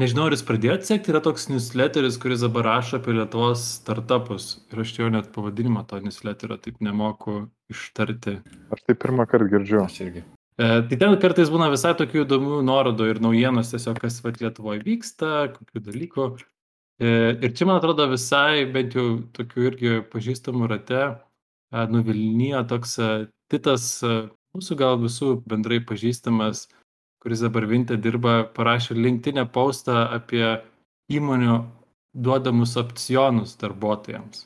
nežinau, ar jūs pradėjote sekti, yra toks newsletteris, kuris dabar rašo apie Lietuvos startupus. Ir aš jau net pavadinimą to newsletterio taip nemoku ištarti. Aš tai pirmą kartą girdžiu. Aš irgi. E, tai ten kartais būna visai tokių įdomių nuorodų ir naujienos tiesiog, kas vat, Lietuvoje vyksta, kokių dalykų. E, ir čia, man atrodo, visai, bent jau tokių irgi pažįstamų rate, e, nuvilnyja toks e, Titas, e, mūsų gal visų bendrai pažįstamas kuris dabar Vinte dirba, parašė linktinę postą apie įmonių duodamus opcionus darbuotojams.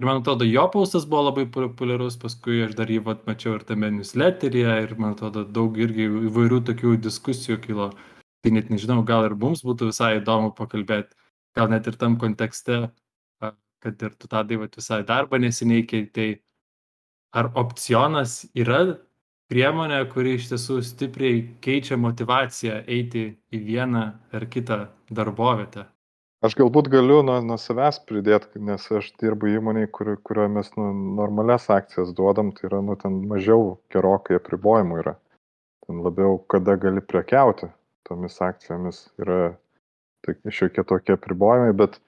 Ir man atrodo, jo paustas buvo labai populiarus, paskui aš dar jį vat, mačiau ir tame newsletteryje ir man atrodo, daug irgi įvairių tokių diskusijų kilo. Tai net nežinau, gal ir mums būtų visai įdomu pakalbėti, gal net ir tam kontekste, kad ir tu tą daivot visai darbą neseniai keitai. Ar opcionas yra priemonė, kuri iš tiesų stipriai keičia motivaciją eiti į vieną ar kitą darbovietę. Aš galbūt galiu nuo, nuo savęs pridėti, nes aš dirbu įmoniai, kur, kurioje mes nu, normales akcijas duodam, tai yra, nu, ten mažiau gerokai apribojimų yra. Ten labiau, kada gali prekiauti tomis akcijomis yra tai, šiokie tokie apribojimai, bet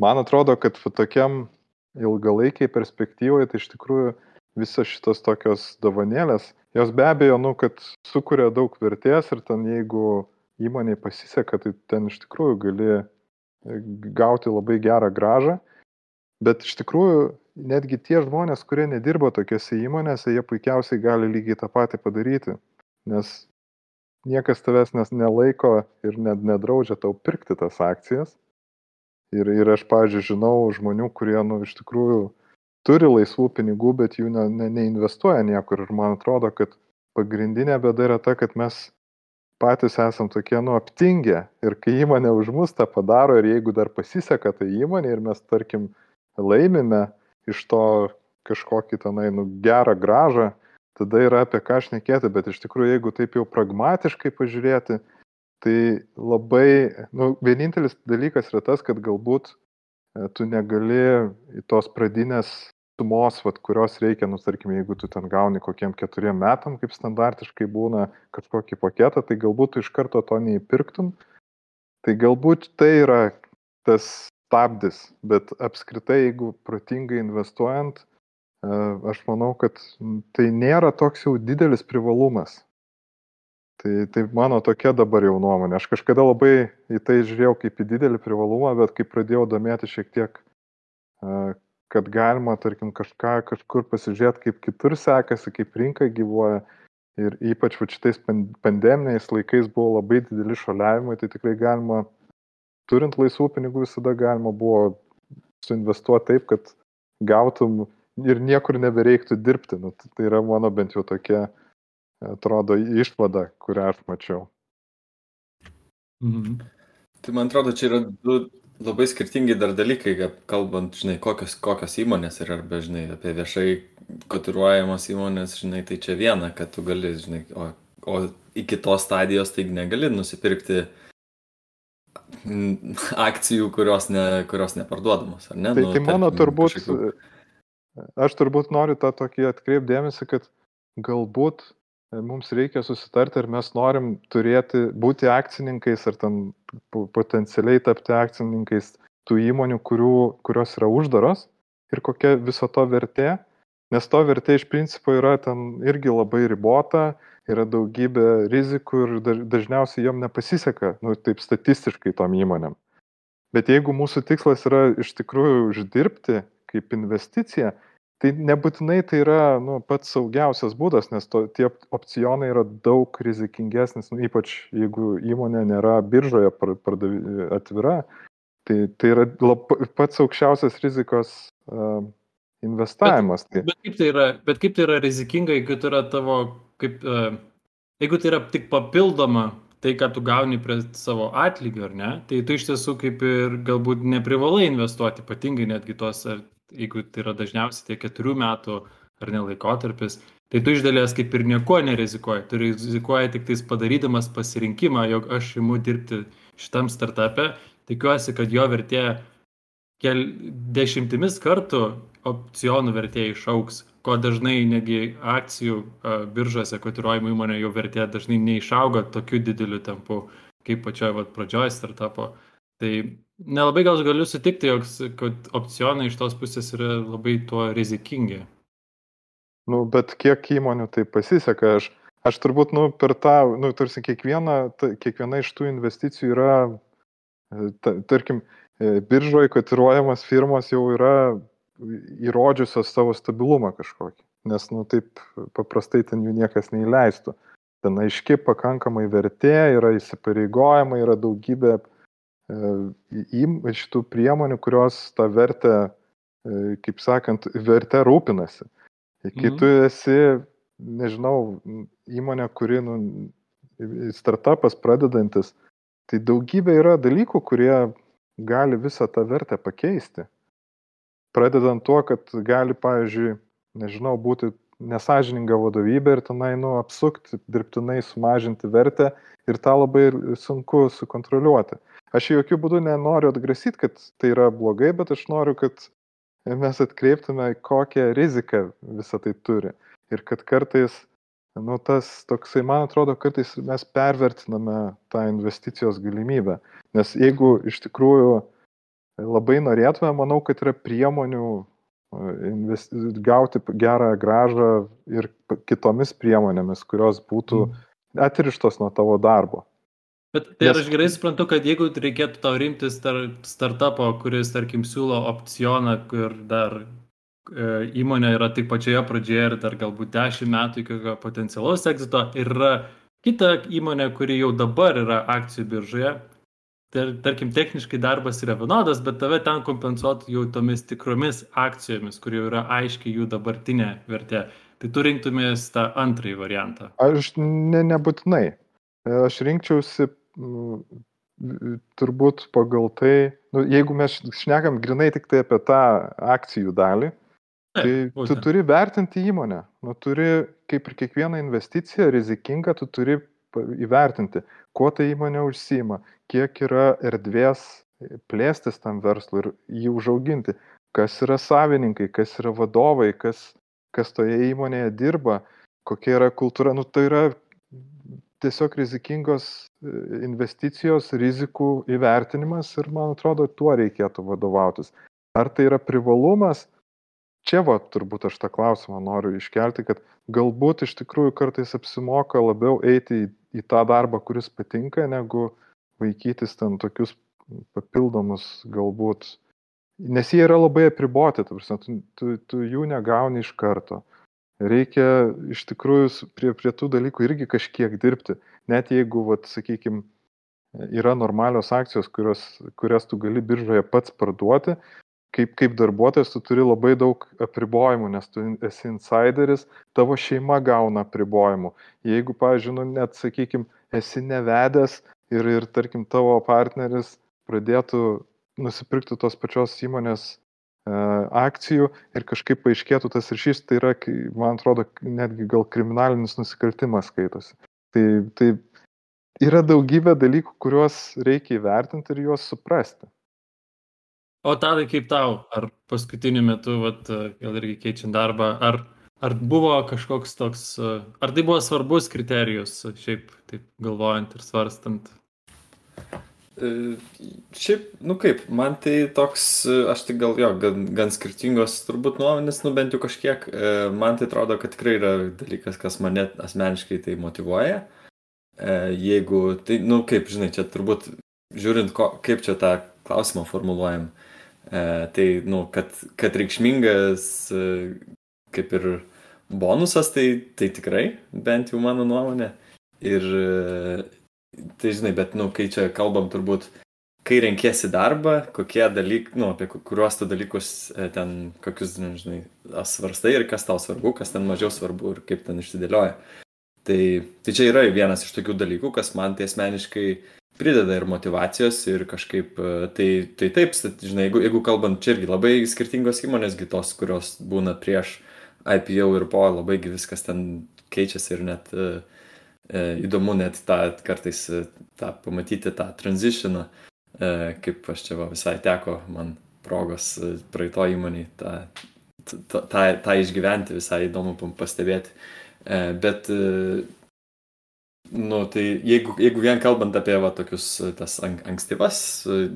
man atrodo, kad tokiam ilgalaikiai perspektyvoje tai iš tikrųjų visos šitos tokios dovanėlės, jos be abejo, nu, kad sukuria daug vertės ir ten jeigu įmoniai pasiseka, tai ten iš tikrųjų gali e, gauti labai gerą gražą, bet iš tikrųjų netgi tie žmonės, kurie nedirba tokiuose įmonėse, jie puikiausiai gali lygiai tą patį padaryti, nes niekas tavęs nes nelaiko ir net nedraudžia tau pirkti tas akcijas. Ir, ir aš, pavyzdžiui, žinau žmonių, kurie, nu, iš tikrųjų turi laisvų pinigų, bet jų ne, ne, neinvestuoja niekur. Ir man atrodo, kad pagrindinė bėda yra ta, kad mes patys esam tokie, nu, aptingę. Ir kai įmonė už mus tą padaro ir jeigu dar pasiseka tai įmonė ir mes, tarkim, laimime iš to kažkokį tenai, nu, gerą gražą, tada yra apie ką šnekėti, bet iš tikrųjų, jeigu taip jau pragmatiškai pažiūrėti, tai labai, nu, vienintelis dalykas yra tas, kad galbūt E, tu negali į tos pradinės sumos, vat, kurios reikia, nu, tarkim, jeigu tu ten gauni kokiem keturiem metam, kaip standartiškai būna kažkokį paketą, tai galbūt tu iš karto to neįpirktum. Tai galbūt tai yra tas stabdis, bet apskritai, jeigu protingai investuojant, e, aš manau, kad tai nėra toks jau didelis privalumas. Tai, tai mano tokia dabar jau nuomonė. Aš kažkada labai į tai žiūrėjau kaip į didelį privalumą, bet kai pradėjau domėti šiek tiek, kad galima, tarkim, kažką kažkur pasižiūrėti, kaip kitur sekasi, kaip rinka gyvuoja. Ir ypač va šitais pandeminiais laikais buvo labai dideli šaliavimai, tai tikrai galima, turint laisvų pinigų, visada galima buvo suinvestuoti taip, kad gautum ir niekur nebereiktų dirbti. Nu, tai yra mano bent jau tokia atrodo išvada, kurią aš mačiau. Mhm. Tai man atrodo, čia yra du labai skirtingi dar dalykai, kalbant, žinai, kokios, kokios įmonės yra, arba, žinai, apie viešai kotiruojamas įmonės, žinai, tai čia viena, kad tu gali, žinai, o, o iki tos stadijos tai negali nusipirkti akcijų, kurios, ne, kurios neparduodamos, ar ne? Tai, nu, tai mano tarkim, turbūt, kažkokiu... aš turbūt noriu tą tokį atkreipdėmėsi, kad galbūt mums reikia susitarti, ar mes norim turėti, būti akcininkais, ar tam potencialiai tapti akcininkais tų įmonių, kurių, kurios yra uždaros ir kokia viso to vertė, nes to vertė iš principo yra ten irgi labai ribota, yra daugybė rizikų ir dažniausiai jom nepasiseka, nu, taip statistiškai tom įmonėm. Bet jeigu mūsų tikslas yra iš tikrųjų uždirbti kaip investicija, tai nebūtinai tai yra nu, pats saugiausias būdas, nes to, tie opcionai yra daug rizikingesnis, nu, ypač jeigu įmonė nėra biržoje pardavi, atvira, tai, tai yra lab, pats aukščiausias rizikos uh, investavimas. Bet, tai. Bet, kaip tai yra, bet kaip tai yra rizikinga, jeigu tai yra tavo, kaip, uh, jeigu tai yra tik papildoma tai, ką tu gauni prie savo atlygio, ar ne, tai tu iš tiesų kaip ir galbūt neprivalai investuoti, ypatingai netgi tos ar jeigu tai yra dažniausiai tie keturių metų ar ne laikotarpis, tai tu iš dalies kaip ir nieko nerizikuoji. Tu rizikuoji tik tais padarydamas pasirinkimą, jog aš imu dirbti šitam startupė, tikiuosi, kad jo vertė kel dešimtimis kartų opcionų vertė išauks, ko dažnai negi akcijų biržose kotiruojamų įmonė jau vertė dažnai neišauga tokiu dideliu tempu. kaip pačioj vat, pradžioj startupo. Tai nelabai gal galiu sutikti, jog kad opcionai iš tos pusės yra labai tuo rizikingi. Nu, bet kiek įmonių tai pasiseka, aš, aš turbūt, nu, per tą, nu, tarsi kiekviena, ta, kiekviena iš tų investicijų yra, e, ta, tarkim, e, biržoje kotiruojamas firmos jau yra įrodžiusios savo stabilumą kažkokį, nes, nu, taip paprastai ten jų niekas neįleistų. Ten aiški pakankamai vertė, yra įsipareigojimai, yra daugybė šitų priemonių, kurios tą vertę, kaip sakant, vertę rūpinasi. Kai tu esi, nežinau, įmonė, kuri, nu, startupas pradedantis, tai daugybė yra dalykų, kurie gali visą tą vertę pakeisti. Pradedant tuo, kad gali, pavyzdžiui, nežinau, būti nesažininga vadovybė ir tenai, nu, apsukti, dirbtinai sumažinti vertę ir tą labai sunku sukontroliuoti. Aš jokių būdų nenoriu atgrasyti, kad tai yra blogai, bet aš noriu, kad mes atkreiptume, kokią riziką visą tai turi. Ir kad kartais, nu, tas toksai, man atrodo, kartais mes pervertiname tą investicijos galimybę. Nes jeigu iš tikrųjų labai norėtume, manau, kad yra priemonių investi... gauti gerą gražą ir kitomis priemonėmis, kurios būtų mm. atrištos nuo tavo darbo. Bet tai Nes... aš gerai suprantu, kad jeigu reikėtų tau rimtis tar, startupo, kuris, tarkim, siūlo opcioną, kur dar e, įmonė yra tik pačioje pradžioje ir dar galbūt 10 metų iki potencialaus egzito, ir yra kita įmonė, kuri jau dabar yra akcijų biržoje, tar, tarkim, techniškai darbas yra vienodas, bet tave ten kompensuotų jau tomis tikromis akcijomis, kur jau yra aiškiai jų dabartinė vertė. Tai tu rinktumės tą antrąjį variantą. Aš ne, nebūtinai. Aš rinkčiausi turbūt pagal tai, nu, jeigu mes šnekam grinai tik tai apie tą akcijų dalį, tai tu turi vertinti įmonę. Nu, turi, kaip ir kiekviena investicija rizikinga, tu turi įvertinti, kuo ta įmonė užsima, kiek yra erdvės plėstis tam verslui ir jį užauginti, kas yra savininkai, kas yra vadovai, kas, kas toje įmonėje dirba, kokia yra kultūra. Nu, tai yra tiesiog rizikingos e, investicijos, rizikų įvertinimas ir man atrodo, tuo reikėtų vadovautis. Ar tai yra privalumas? Čia va, turbūt aš tą klausimą noriu iškelti, kad galbūt iš tikrųjų kartais apsimoka labiau eiti į, į tą darbą, kuris patinka, negu vaikytis ten tokius papildomus galbūt, nes jie yra labai apriboti, tu, tu, tu jų negauni iš karto reikia iš tikrųjų prie, prie tų dalykų irgi kažkiek dirbti. Net jeigu, vat, sakykime, yra normalios akcijos, kurios, kurias tu gali biržoje pats parduoti, kaip, kaip darbuotojas tu turi labai daug apribojimų, nes tu esi insideris, tavo šeima gauna apribojimų. Jeigu, pavyzdžiui, nu, net, sakykime, esi nevedęs ir, ir, tarkim, tavo partneris pradėtų nusipirkti tos pačios įmonės akcijų ir kažkaip paaiškėtų tas ryšys, tai yra, man atrodo, netgi gal kriminalinis nusikaltimas skaitosi. Tai, tai yra daugybė dalykų, kuriuos reikia įvertinti ir juos suprasti. O tadai kaip tau, ar paskutiniu metu, vat, gal irgi keičiant darbą, ar, ar buvo kažkoks toks, ar tai buvo svarbus kriterijus, šiaip taip galvojant ir svarstant? E, šiaip, nu kaip, man tai toks, e, aš tai gal jo, gan, gan skirtingos turbūt nuomonės, nu bent jau kažkiek, e, man tai atrodo, kad tikrai yra dalykas, kas mane asmeniškai tai motivuoja. Jeigu, tai, nu kaip, žinai, čia turbūt žiūrint, ko, kaip čia tą klausimą formuluojam, tai, nu, kad, kad reikšmingas kaip ir bonusas, tai, tai tikrai, bent jau mano nuomonė. Ir Tai žinai, bet, nu, kai čia kalbam turbūt, kai renkėsi darbą, kokie dalykai, nu, apie kuriuos tu dalykus e, ten, kokius, nežinai, svarstai ir kas tau svarbu, kas ten mažiau svarbu ir kaip ten išsidėlioja. Tai, tai čia yra vienas iš tokių dalykų, kas man tai asmeniškai prideda ir motivacijos ir kažkaip, e, tai, tai taip, žinai, jeigu, jeigu kalbant, čia irgi labai skirtingos įmonės, kitos, kurios būna prieš IPO ir po, labai viskas ten keičiasi ir net uh, įdomu net tą kartais e, tą pamatyti tą tranzitioną, e, kaip aš čia va, visai teko man progos praeito įmonį tą, tą, tą, tą išgyventi, visai įdomu pastebėti. Bet Nu, tai jeigu, jeigu vien kalbant apie va, tokius tas ankstyvas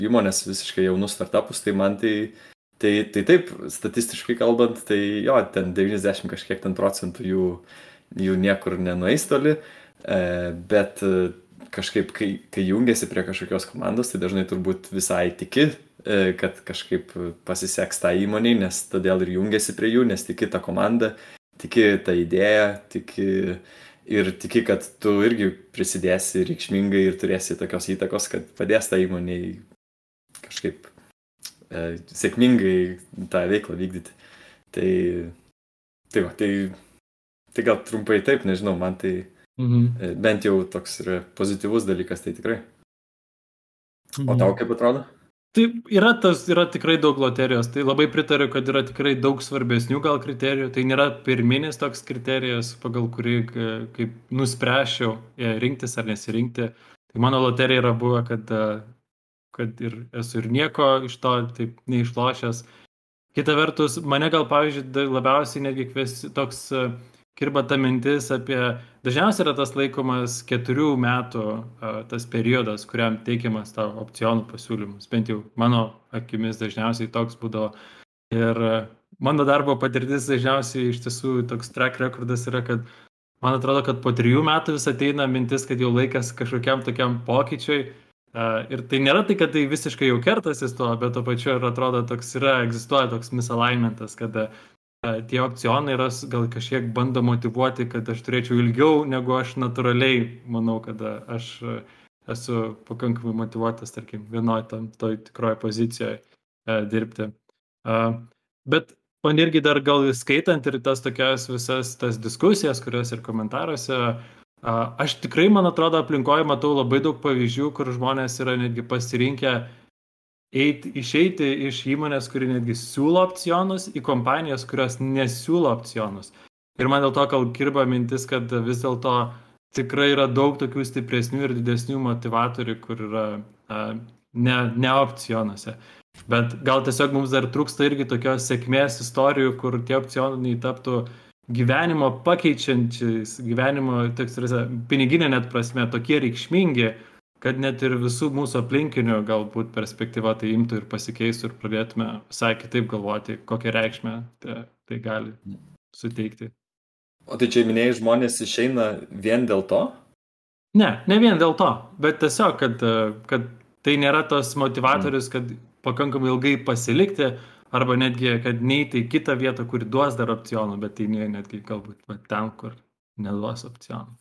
įmonės, visiškai jaunus startupus, tai man tai, tai, tai taip, statistiškai kalbant, tai jo, ten 90 kažkiek ten procentų jų, jų niekur nenueis toli, e, bet kažkaip, kai, kai jungiasi prie kažkokios komandos, tai dažnai turbūt visai tiki, e, kad kažkaip pasiseks tą įmonį, nes todėl ir jungiasi prie jų, nes tiki tą komandą, tiki tą idėją, tiki ir tiki, kad tu irgi prisidėsi reikšmingai ir turėsi tokios įtakos, kad padės tą įmonį kažkaip e, sėkmingai tą veiklą vykdyti. Tai, tai, va, tai, tai gal trumpai taip, nežinau, man tai mhm. E, bent jau toks yra pozityvus dalykas, tai tikrai. O tau mhm. kaip atrodo? Tai yra, tas, yra tikrai daug loterijos, tai labai pritariu, kad yra tikrai daug svarbesnių gal kriterijų, tai nėra pirminis toks kriterijas, pagal kurį kaip nuspręšiau e, rinktis ar nesirinkti. Tai mano loterija yra buvę, kad, e, kad ir esu ir nieko iš to taip neišlošęs. Kita vertus, mane gal, pavyzdžiui, labiausiai netgi kvesi toks uh, kirba ta mintis apie, dažniausiai yra tas laikomas keturių metų tas periodas, kuriam teikiamas tavo opcionų pasiūlymus. Bent jau mano akimis dažniausiai toks būdavo. Ir mano darbo patirtis dažniausiai iš tiesų toks track recordas yra, kad man atrodo, kad po trijų metų vis ateina mintis, kad jau laikas kažkokiam tokiam pokyčiui. Ir tai nėra tai, kad tai visiškai jau kertasi to, bet to pačiu ir atrodo toks yra, egzistuoja toks misalignmentas, kad tie opcionai yra gal kažkiek bando motivuoti, kad aš turėčiau ilgiau, negu aš natūraliai manau, kad aš esu pakankamai motivuotas, tarkim, vienoje tam toj tikroje pozicijoje e, dirbti. E, bet man irgi dar gal skaitant ir tas tokias visas tas diskusijas, kurios ir komentaruose, e, aš tikrai, man atrodo, aplinkoje matau labai daug pavyzdžių, kur žmonės yra netgi pasirinkę eit, išeiti iš įmonės, kuri netgi siūlo opcionus, į kompanijas, kurios nesiūlo opcionus. Ir man dėl to gal kirba mintis, kad vis dėlto tikrai yra daug tokių stipresnių ir didesnių motivatorių, kur yra a, ne, ne opcionuose. Bet gal tiesiog mums dar trūksta irgi tokios sėkmės istorijų, kur tie opcionai taptų gyvenimo pakeičiančiais, gyvenimo, toks, piniginė net prasme, tokie reikšmingi, kad net ir visų mūsų aplinkinių galbūt perspektyva tai imtų ir pasikeistų ir pradėtume visai kitaip galvoti, kokią reikšmę tai, tai gali suteikti. O tai čia minėjai, žmonės išeina vien dėl to? Ne, ne vien dėl to, bet tiesiog, kad, kad tai nėra tos motivatorius, kad pakankamai ilgai pasilikti, arba netgi, kad neįti į kitą vietą, kuri duos dar opcionų, bet tai ne netgi galbūt ten, kur neduos opcionų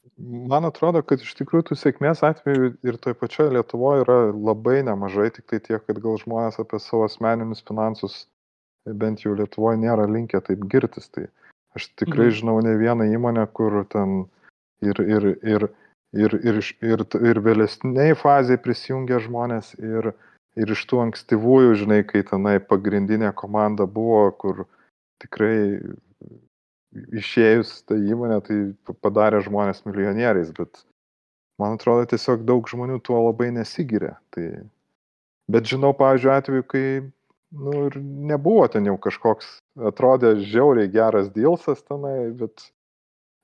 man atrodo kad iš tikrųjų tų sėkmės atvejų ir toj pačioj lietuvoj yra labai nemažai tiktai tiek kad gal žmonės apie savo asmeninius finansus bent jau lietuvoj nėra linkę taip girtis tai aš tikrai mhm. žinau ne vieną įmonę kur ten ir ir ir ir ir ir ir vėlesnėj fazėj prisijungia žmonės ir ir iš tų ankstyvųjų žinai kai tenai pagrindinė komanda buvo kur tikrai išėjus tą įmonę, tai padarė žmonės milijonieriais, bet man atrodo tiesiog daug žmonių tuo labai nesigiria. Tai... Bet žinau, pavyzdžiui, atveju, kai nu, ir nebuvo ten jau kažkoks, atrodė žiauriai geras dilsas tenai, bet,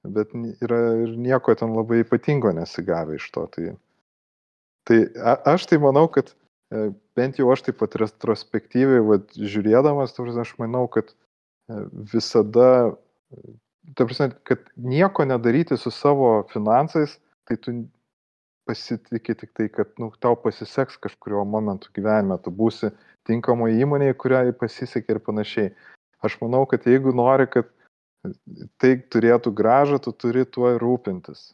bet yra ir nieko ten labai ypatingo nesigavę iš to. Tai, tai a, aš tai manau, kad e, bent jau aš taip pat retrospektyviai, va, žiūrėdamas, aš manau, kad e, visada ta prasme, kad nieko nedaryti su savo finansais, tai tu pasitikė tik tai, kad nu, tau pasiseks kažkurio momentu gyvenime, tu būsi tinkamoje įmonėje, kuriai pasisekė ir panašiai. Aš manau, kad jeigu nori, kad tai turėtų gražą, tu turi tuo rūpintis.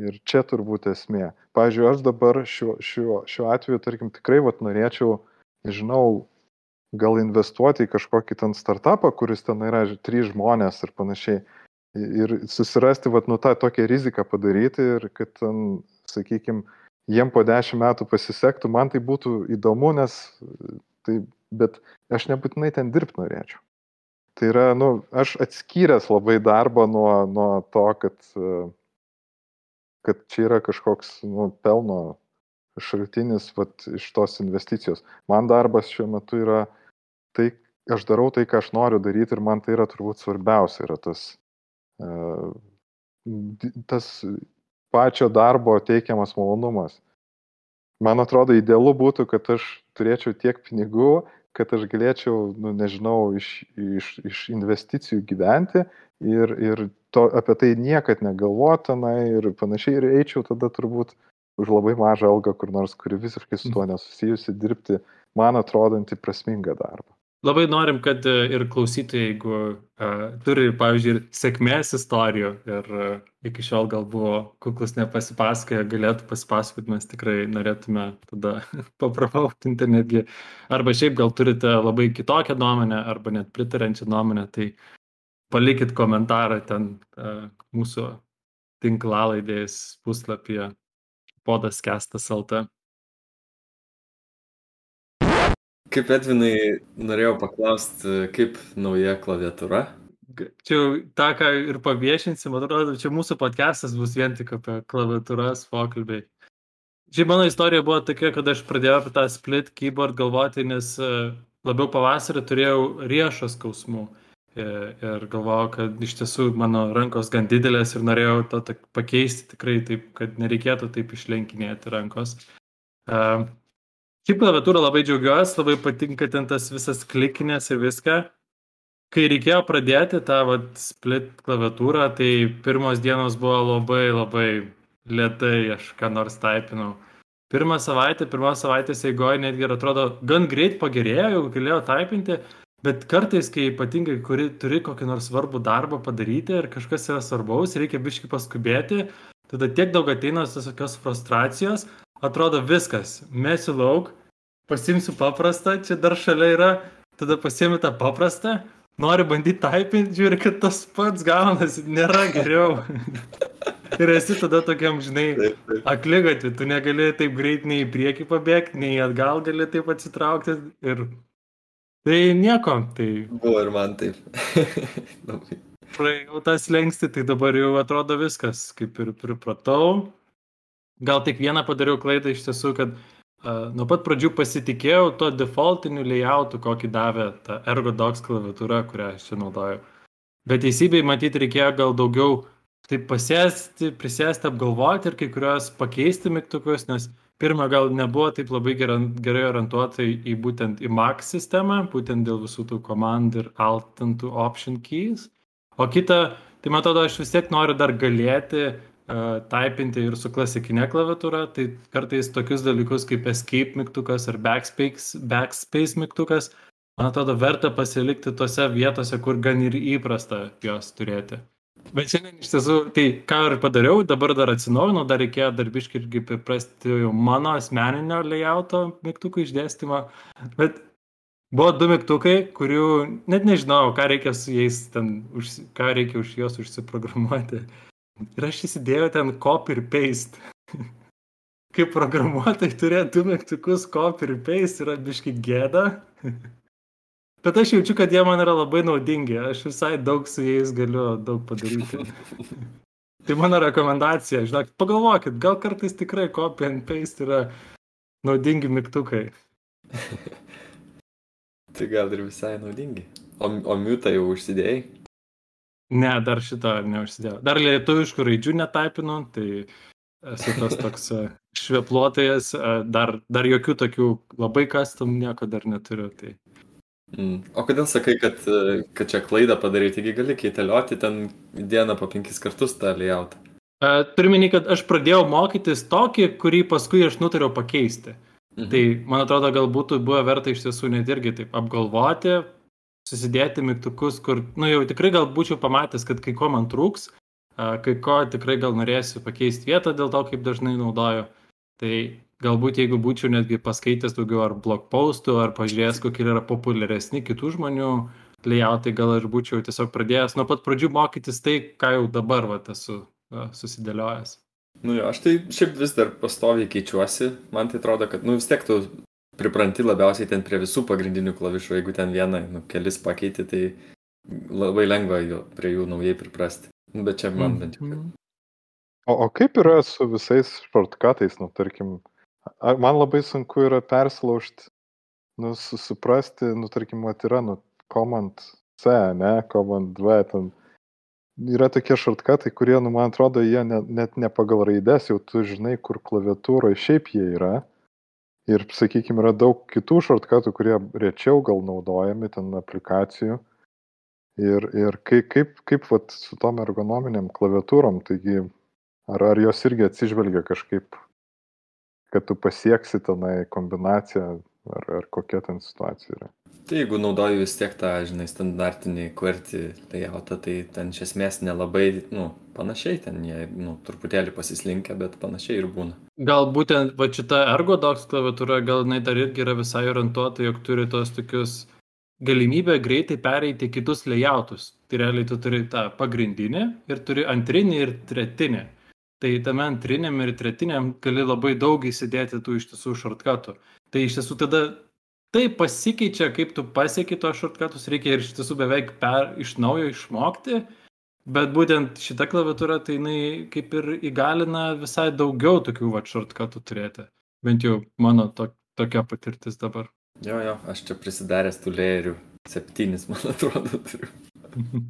Ir čia turbūt esmė. Pavyzdžiui, aš dabar šiuo, šiuo, šiuo atveju, tarkim, tikrai vat, norėčiau, nežinau, gal investuoti į kažkokį ten startupą, kuris ten yra trys žmonės ir panašiai. Ir susirasti, vat, nu, tą tokią riziką padaryti ir kad ten, sakykime, jiem po dešimt metų pasisektų, man tai būtų įdomu, nes tai, bet aš nebūtinai ten dirbti norėčiau. Tai yra, nu, aš atskyręs labai darbą nuo, nuo to, kad, kad čia yra kažkoks nu, pelno šaltinis vat, iš tos investicijos. Man darbas šiuo metu yra tai aš darau tai, ką aš noriu daryti ir man tai yra turbūt svarbiausia, yra tas, tas pačio darbo teikiamas malonumas. Man atrodo, idealu būtų, kad aš turėčiau tiek pinigų, kad aš galėčiau, nu, nežinau, iš, iš, iš investicijų gyventi ir, ir to, apie tai niekad negalvotina ir panašiai ir eičiau tada turbūt už labai mažą algą kur nors, kuri visiškai su tuo nesusijusi dirbti man atrodantį prasmingą darbą. Labai norim, kad e, ir klausytojai, jeigu uh, turi, pavyzdžiui, ir sėkmės istorijų ir uh, iki šiol gal buvo kuklus nepasipasakoja, galėtų pasipasakoti, mes tikrai norėtume tada papravautinti netgi. Arba šiaip gal turite labai kitokią nuomonę, arba net pritarančią nuomonę, tai palikit komentarą ten uh, mūsų tinklalaidės puslapyje podas kestas LT. Kaip Edvinai, norėjau paklausti, kaip nauja klaviatūra? Čia tą, ką ir paviešinsim, atrodo, čia mūsų podcastas bus vien tik apie klaviatūras pokalbiai. Šiaip mano istorija buvo tokia, kad aš pradėjau apie tą split keyboard galvoti, nes e, labiau pavasarį turėjau riešos skausmų. E, ir galvojau, kad iš tiesų mano rankos gan didelės ir norėjau to pakeisti tikrai taip, kad nereikėtų taip išlenkinėti rankos. Uh, Šiaip klaviatūrą labai džiaugiuosi, labai patinka ten tas visas klikinės ir viską. Kai reikėjo pradėti tą vat, split klaviatūrą, tai pirmos dienos buvo labai labai lietai, aš ką nors taipinau. Pirmą savaitę, pirmą savaitės eigoje netgi ir atrodo gan greit pagerėjo, jau galėjau taipinti, bet kartais, kai ypatingai kuri, turi kokį nors svarbų darbą padaryti ir kažkas yra svarbaus, reikia biški paskubėti, tada tiek daug ateina tokios frustracijos, atrodo viskas, mesiu lauk, pasimsiu paprastą, čia dar šalia yra, tada pasiemi tą paprastą, nori bandyti taipinti, žiūri, kad tas pats gaunasi, nėra geriau. ir esi tada tokiam, žinai, aklygatvi, tu negali taip greit nei į priekį pabėgti, nei atgal gali taip atsitraukti ir tai nieko. Tai... Buvo ir man taip. Praėjau tas lengsti, tai dabar jau atrodo viskas, kaip ir pripratau. Gal tik vieną padariau klaidą iš tiesų, kad uh, nuo pat pradžių pasitikėjau to defaultiniu layoutu, kokį davė ta ErgoDocs klaviatūra, kurią aš čia naudoju. Bet teisybei matyti reikėjo gal daugiau taip pasėsti, prisėsti, apgalvoti ir kai kurios pakeisti mygtukus, nes pirmą gal nebuvo taip labai gerai, orientuota į būtent į Mac sistemą, būtent dėl visų tų komandų ir alt and option keys. O kita, tai man atrodo, aš vis tiek noriu dar galėti taipinti ir su klasikinė klaviatūra, tai kartais tokius dalykus kaip escape mygtukas ar backspace, backspace mygtukas, man atrodo, verta pasilikti tose vietose, kur gan ir įprasta juos turėti. Bet šiandien iš tiesų, tai ką ir padariau, dabar dar atsinaujinau, dar reikėjo darbiškai irgi priprasti jau mano asmeninio layouto mygtukų išdėstymą, bet buvo du mygtukai, kurių net nežinau, ką reikia su jais ten, ką reikia už juos užsiprogramuoti. Ir aš įsidėjau ten copy ir paste. Kaip programuotojai turėti du mygtukus copy ir paste yra biški gėda. Bet aš jaučiu, kad jie man yra labai naudingi. Aš visai daug su jais galiu daug padaryti. tai mano rekomendacija, žinok, pagalvokit, gal kartais tikrai copy and paste yra naudingi mygtukai. tai gal ir visai naudingi. O, o miutą jau užsidėjai? Ne, dar šito neužsidėjau. Dar lietuviškų raidžių netaipinu, tai esu tas toks e, švepluotojas, e, dar, dar jokių tokių labai custom nieko dar neturiu. Tai. Mm. O kodėl sakai, kad, e, kad čia klaidą padaryti, taigi gali keitelioti ten dieną po penkis kartus tą layoutą? Turiu minį, kad aš pradėjau mokytis tokį, kurį paskui aš nutariau pakeisti. Mhm. Tai man atrodo, gal būtų buvę verta iš tiesų net irgi taip apgalvoti, susidėti mygtukus, kur, nu jau tikrai gal būčiau pamatęs, kad kai ko man trūks, kai ko tikrai gal norėsiu pakeisti vietą dėl to, kaip dažnai naudoju. Tai galbūt jeigu būčiau netgi paskaitęs daugiau ar blog postų, ar pažiūrėjęs, kokie yra populiaresni kitų žmonių layoutai, gal ir būčiau tiesiog pradėjęs nuo pat pradžių mokytis tai, ką jau dabar va, esu susidėliojęs. Nu jo, aš tai šiaip vis dar pastoviai keičiuosi, man tai atrodo, kad nu, vis tiek tu pripranti labiausiai ten prie visų pagrindinių klavišų, jeigu ten vieną, nu, kelis pakeiti, tai labai lengva jo, prie jų naujai priprasti. Bet čia man bent jau. Mhm. O, o kaip yra su visais šortkatais, nu, tarkim, man labai sunku yra perslaužti, nu, suprasti, nu, tarkim, mat yra, nu, command C, ne, command V, ten yra tokie šartkatai, kurie, nu, man atrodo, jie net, net ne pagal raidės, jau tu žinai, kur klaviatūroje šiaip jie yra. Ir, sakykime, yra daug kitų šartkatų, kurie rečiau gal naudojami ten aplikacijų. Ir, ir kaip, kaip, kaip vat, su tom ergonominiam klaviatūrom, taigi ar, ar jos irgi atsižvelgia kažkaip, kad tu pasieksi tenai kombinaciją, ar, ar kokia ten situacija yra. Tai jeigu naudoju vis tiek tą, žinai, standartinį QWERTY layoutą, tai ten iš esmės nelabai, nu, panašiai ten jie, nu, truputėlį pasislinkia, bet panašiai ir būna. Gal būtent va šita ergodox klaviatūra, gal jinai dar irgi yra visai orientuota, jog turi tos tokius galimybę greitai pereiti kitus layoutus. Tai realiai tu turi tą pagrindinį ir turi antrinį ir tretinį. Tai tame antriniam ir tretiniam gali labai daug įsidėti tų iš tiesų šortkatų. Tai iš tiesų tada tai pasikeičia, kaip tu pasieki tos šortkatus, reikia ir iš tiesų beveik per, iš naujo išmokti, bet būtent šita klaviatūra, tai jinai kaip ir įgalina visai daugiau tokių va šortkatų turėti. Bent jau mano to, tokia patirtis dabar. Jo, jo, aš čia prisidaręs tų lėjerių. Septynis, man atrodo, turiu.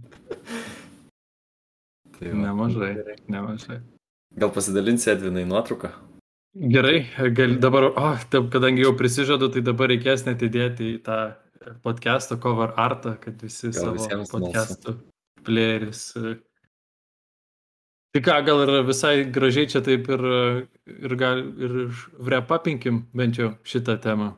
tai va, nemažai, nemažai. Gal pasidalinsi Edvinai nuotrauką? Gerai, gal dabar, o, oh, taip, kadangi jau prisižadu, tai dabar reikės net įdėti į tą podcast'o cover artą, kad visi gal savo podcast'ų playeris. Tai ką, gal ir visai gražiai čia taip ir, ir, gal, ir vrepapinkim bent jau šitą temą.